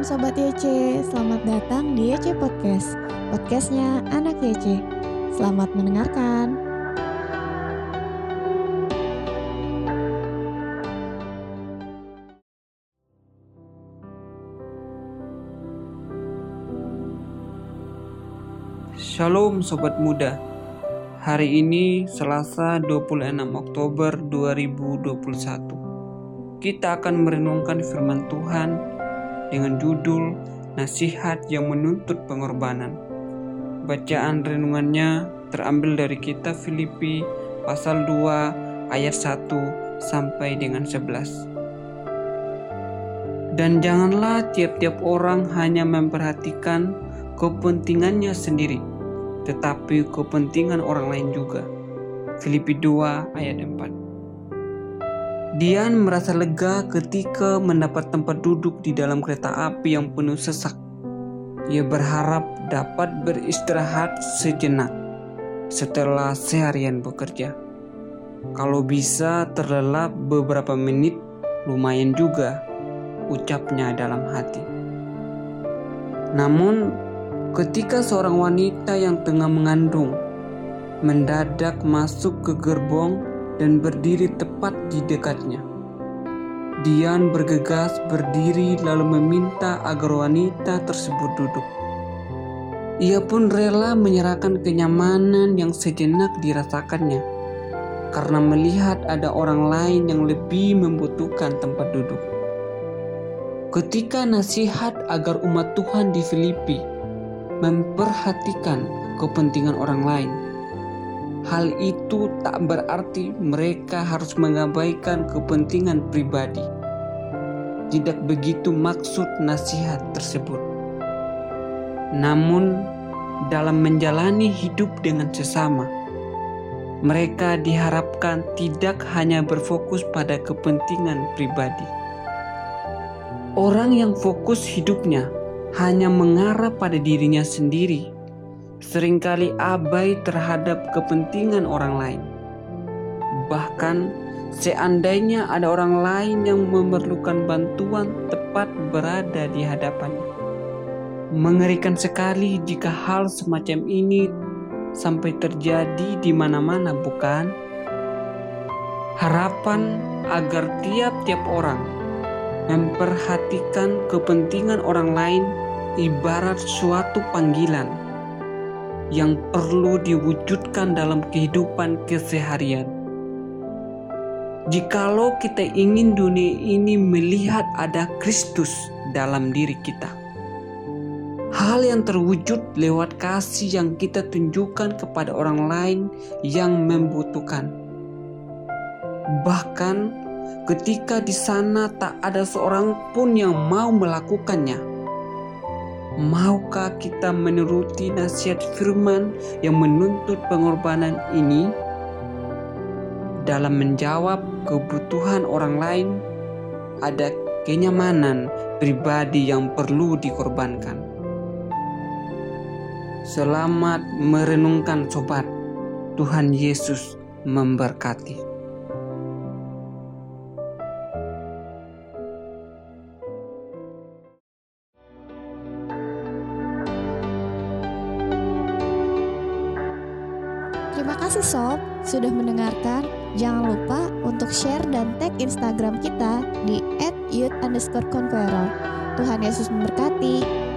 Shalom Sobat YC, selamat datang di YC Podcast. Podcastnya Anak YC Selamat mendengarkan. Shalom Sobat Muda. Hari ini Selasa 26 Oktober 2021 Kita akan merenungkan firman Tuhan dengan judul Nasihat yang menuntut pengorbanan. Bacaan renungannya terambil dari kitab Filipi pasal 2 ayat 1 sampai dengan 11 Dan janganlah tiap-tiap orang hanya memperhatikan kepentingannya sendiri, tetapi kepentingan orang lain juga. Filipi 2 ayat 4 Dian merasa lega ketika mendapat tempat duduk di dalam kereta api yang penuh sesak. Ia berharap dapat beristirahat sejenak setelah seharian bekerja. Kalau bisa terlelap beberapa menit, lumayan juga, ucapnya dalam hati. Namun, ketika seorang wanita yang tengah mengandung mendadak masuk ke gerbong dan berdiri tepat di dekatnya. Dian bergegas berdiri lalu meminta agar wanita tersebut duduk. Ia pun rela menyerahkan kenyamanan yang sejenak dirasakannya karena melihat ada orang lain yang lebih membutuhkan tempat duduk. Ketika nasihat agar umat Tuhan di Filipi memperhatikan kepentingan orang lain. Hal itu tak berarti mereka harus mengabaikan kepentingan pribadi. Tidak begitu maksud nasihat tersebut. Namun, dalam menjalani hidup dengan sesama, mereka diharapkan tidak hanya berfokus pada kepentingan pribadi. Orang yang fokus hidupnya hanya mengarah pada dirinya sendiri, sering kali abai terhadap kepentingan orang lain. Bahkan, seandainya ada orang lain yang memerlukan bantuan tepat berada di hadapannya. Mengerikan sekali jika hal semacam ini sampai terjadi di mana-mana, bukan? Harapan agar tiap-tiap orang memperhatikan kepentingan orang lain ibarat suatu panggilan yang perlu diwujudkan dalam kehidupan keseharian. Jikalau kita ingin dunia ini melihat ada Kristus dalam diri kita, hal yang terwujud lewat kasih yang kita tunjukkan kepada orang lain yang membutuhkan. Bahkan ketika di sana tak ada seorang pun yang mau melakukannya. Maukah kita menuruti nasihat firman yang menuntut pengorbanan ini? Dalam menjawab kebutuhan orang lain, ada kenyamanan pribadi yang perlu dikorbankan. Selamat merenungkan sobat. Tuhan Yesus memberkati. Terima kasih Sob sudah mendengarkan. Jangan lupa untuk share dan tag Instagram kita di @youth_conqueror. Tuhan Yesus memberkati.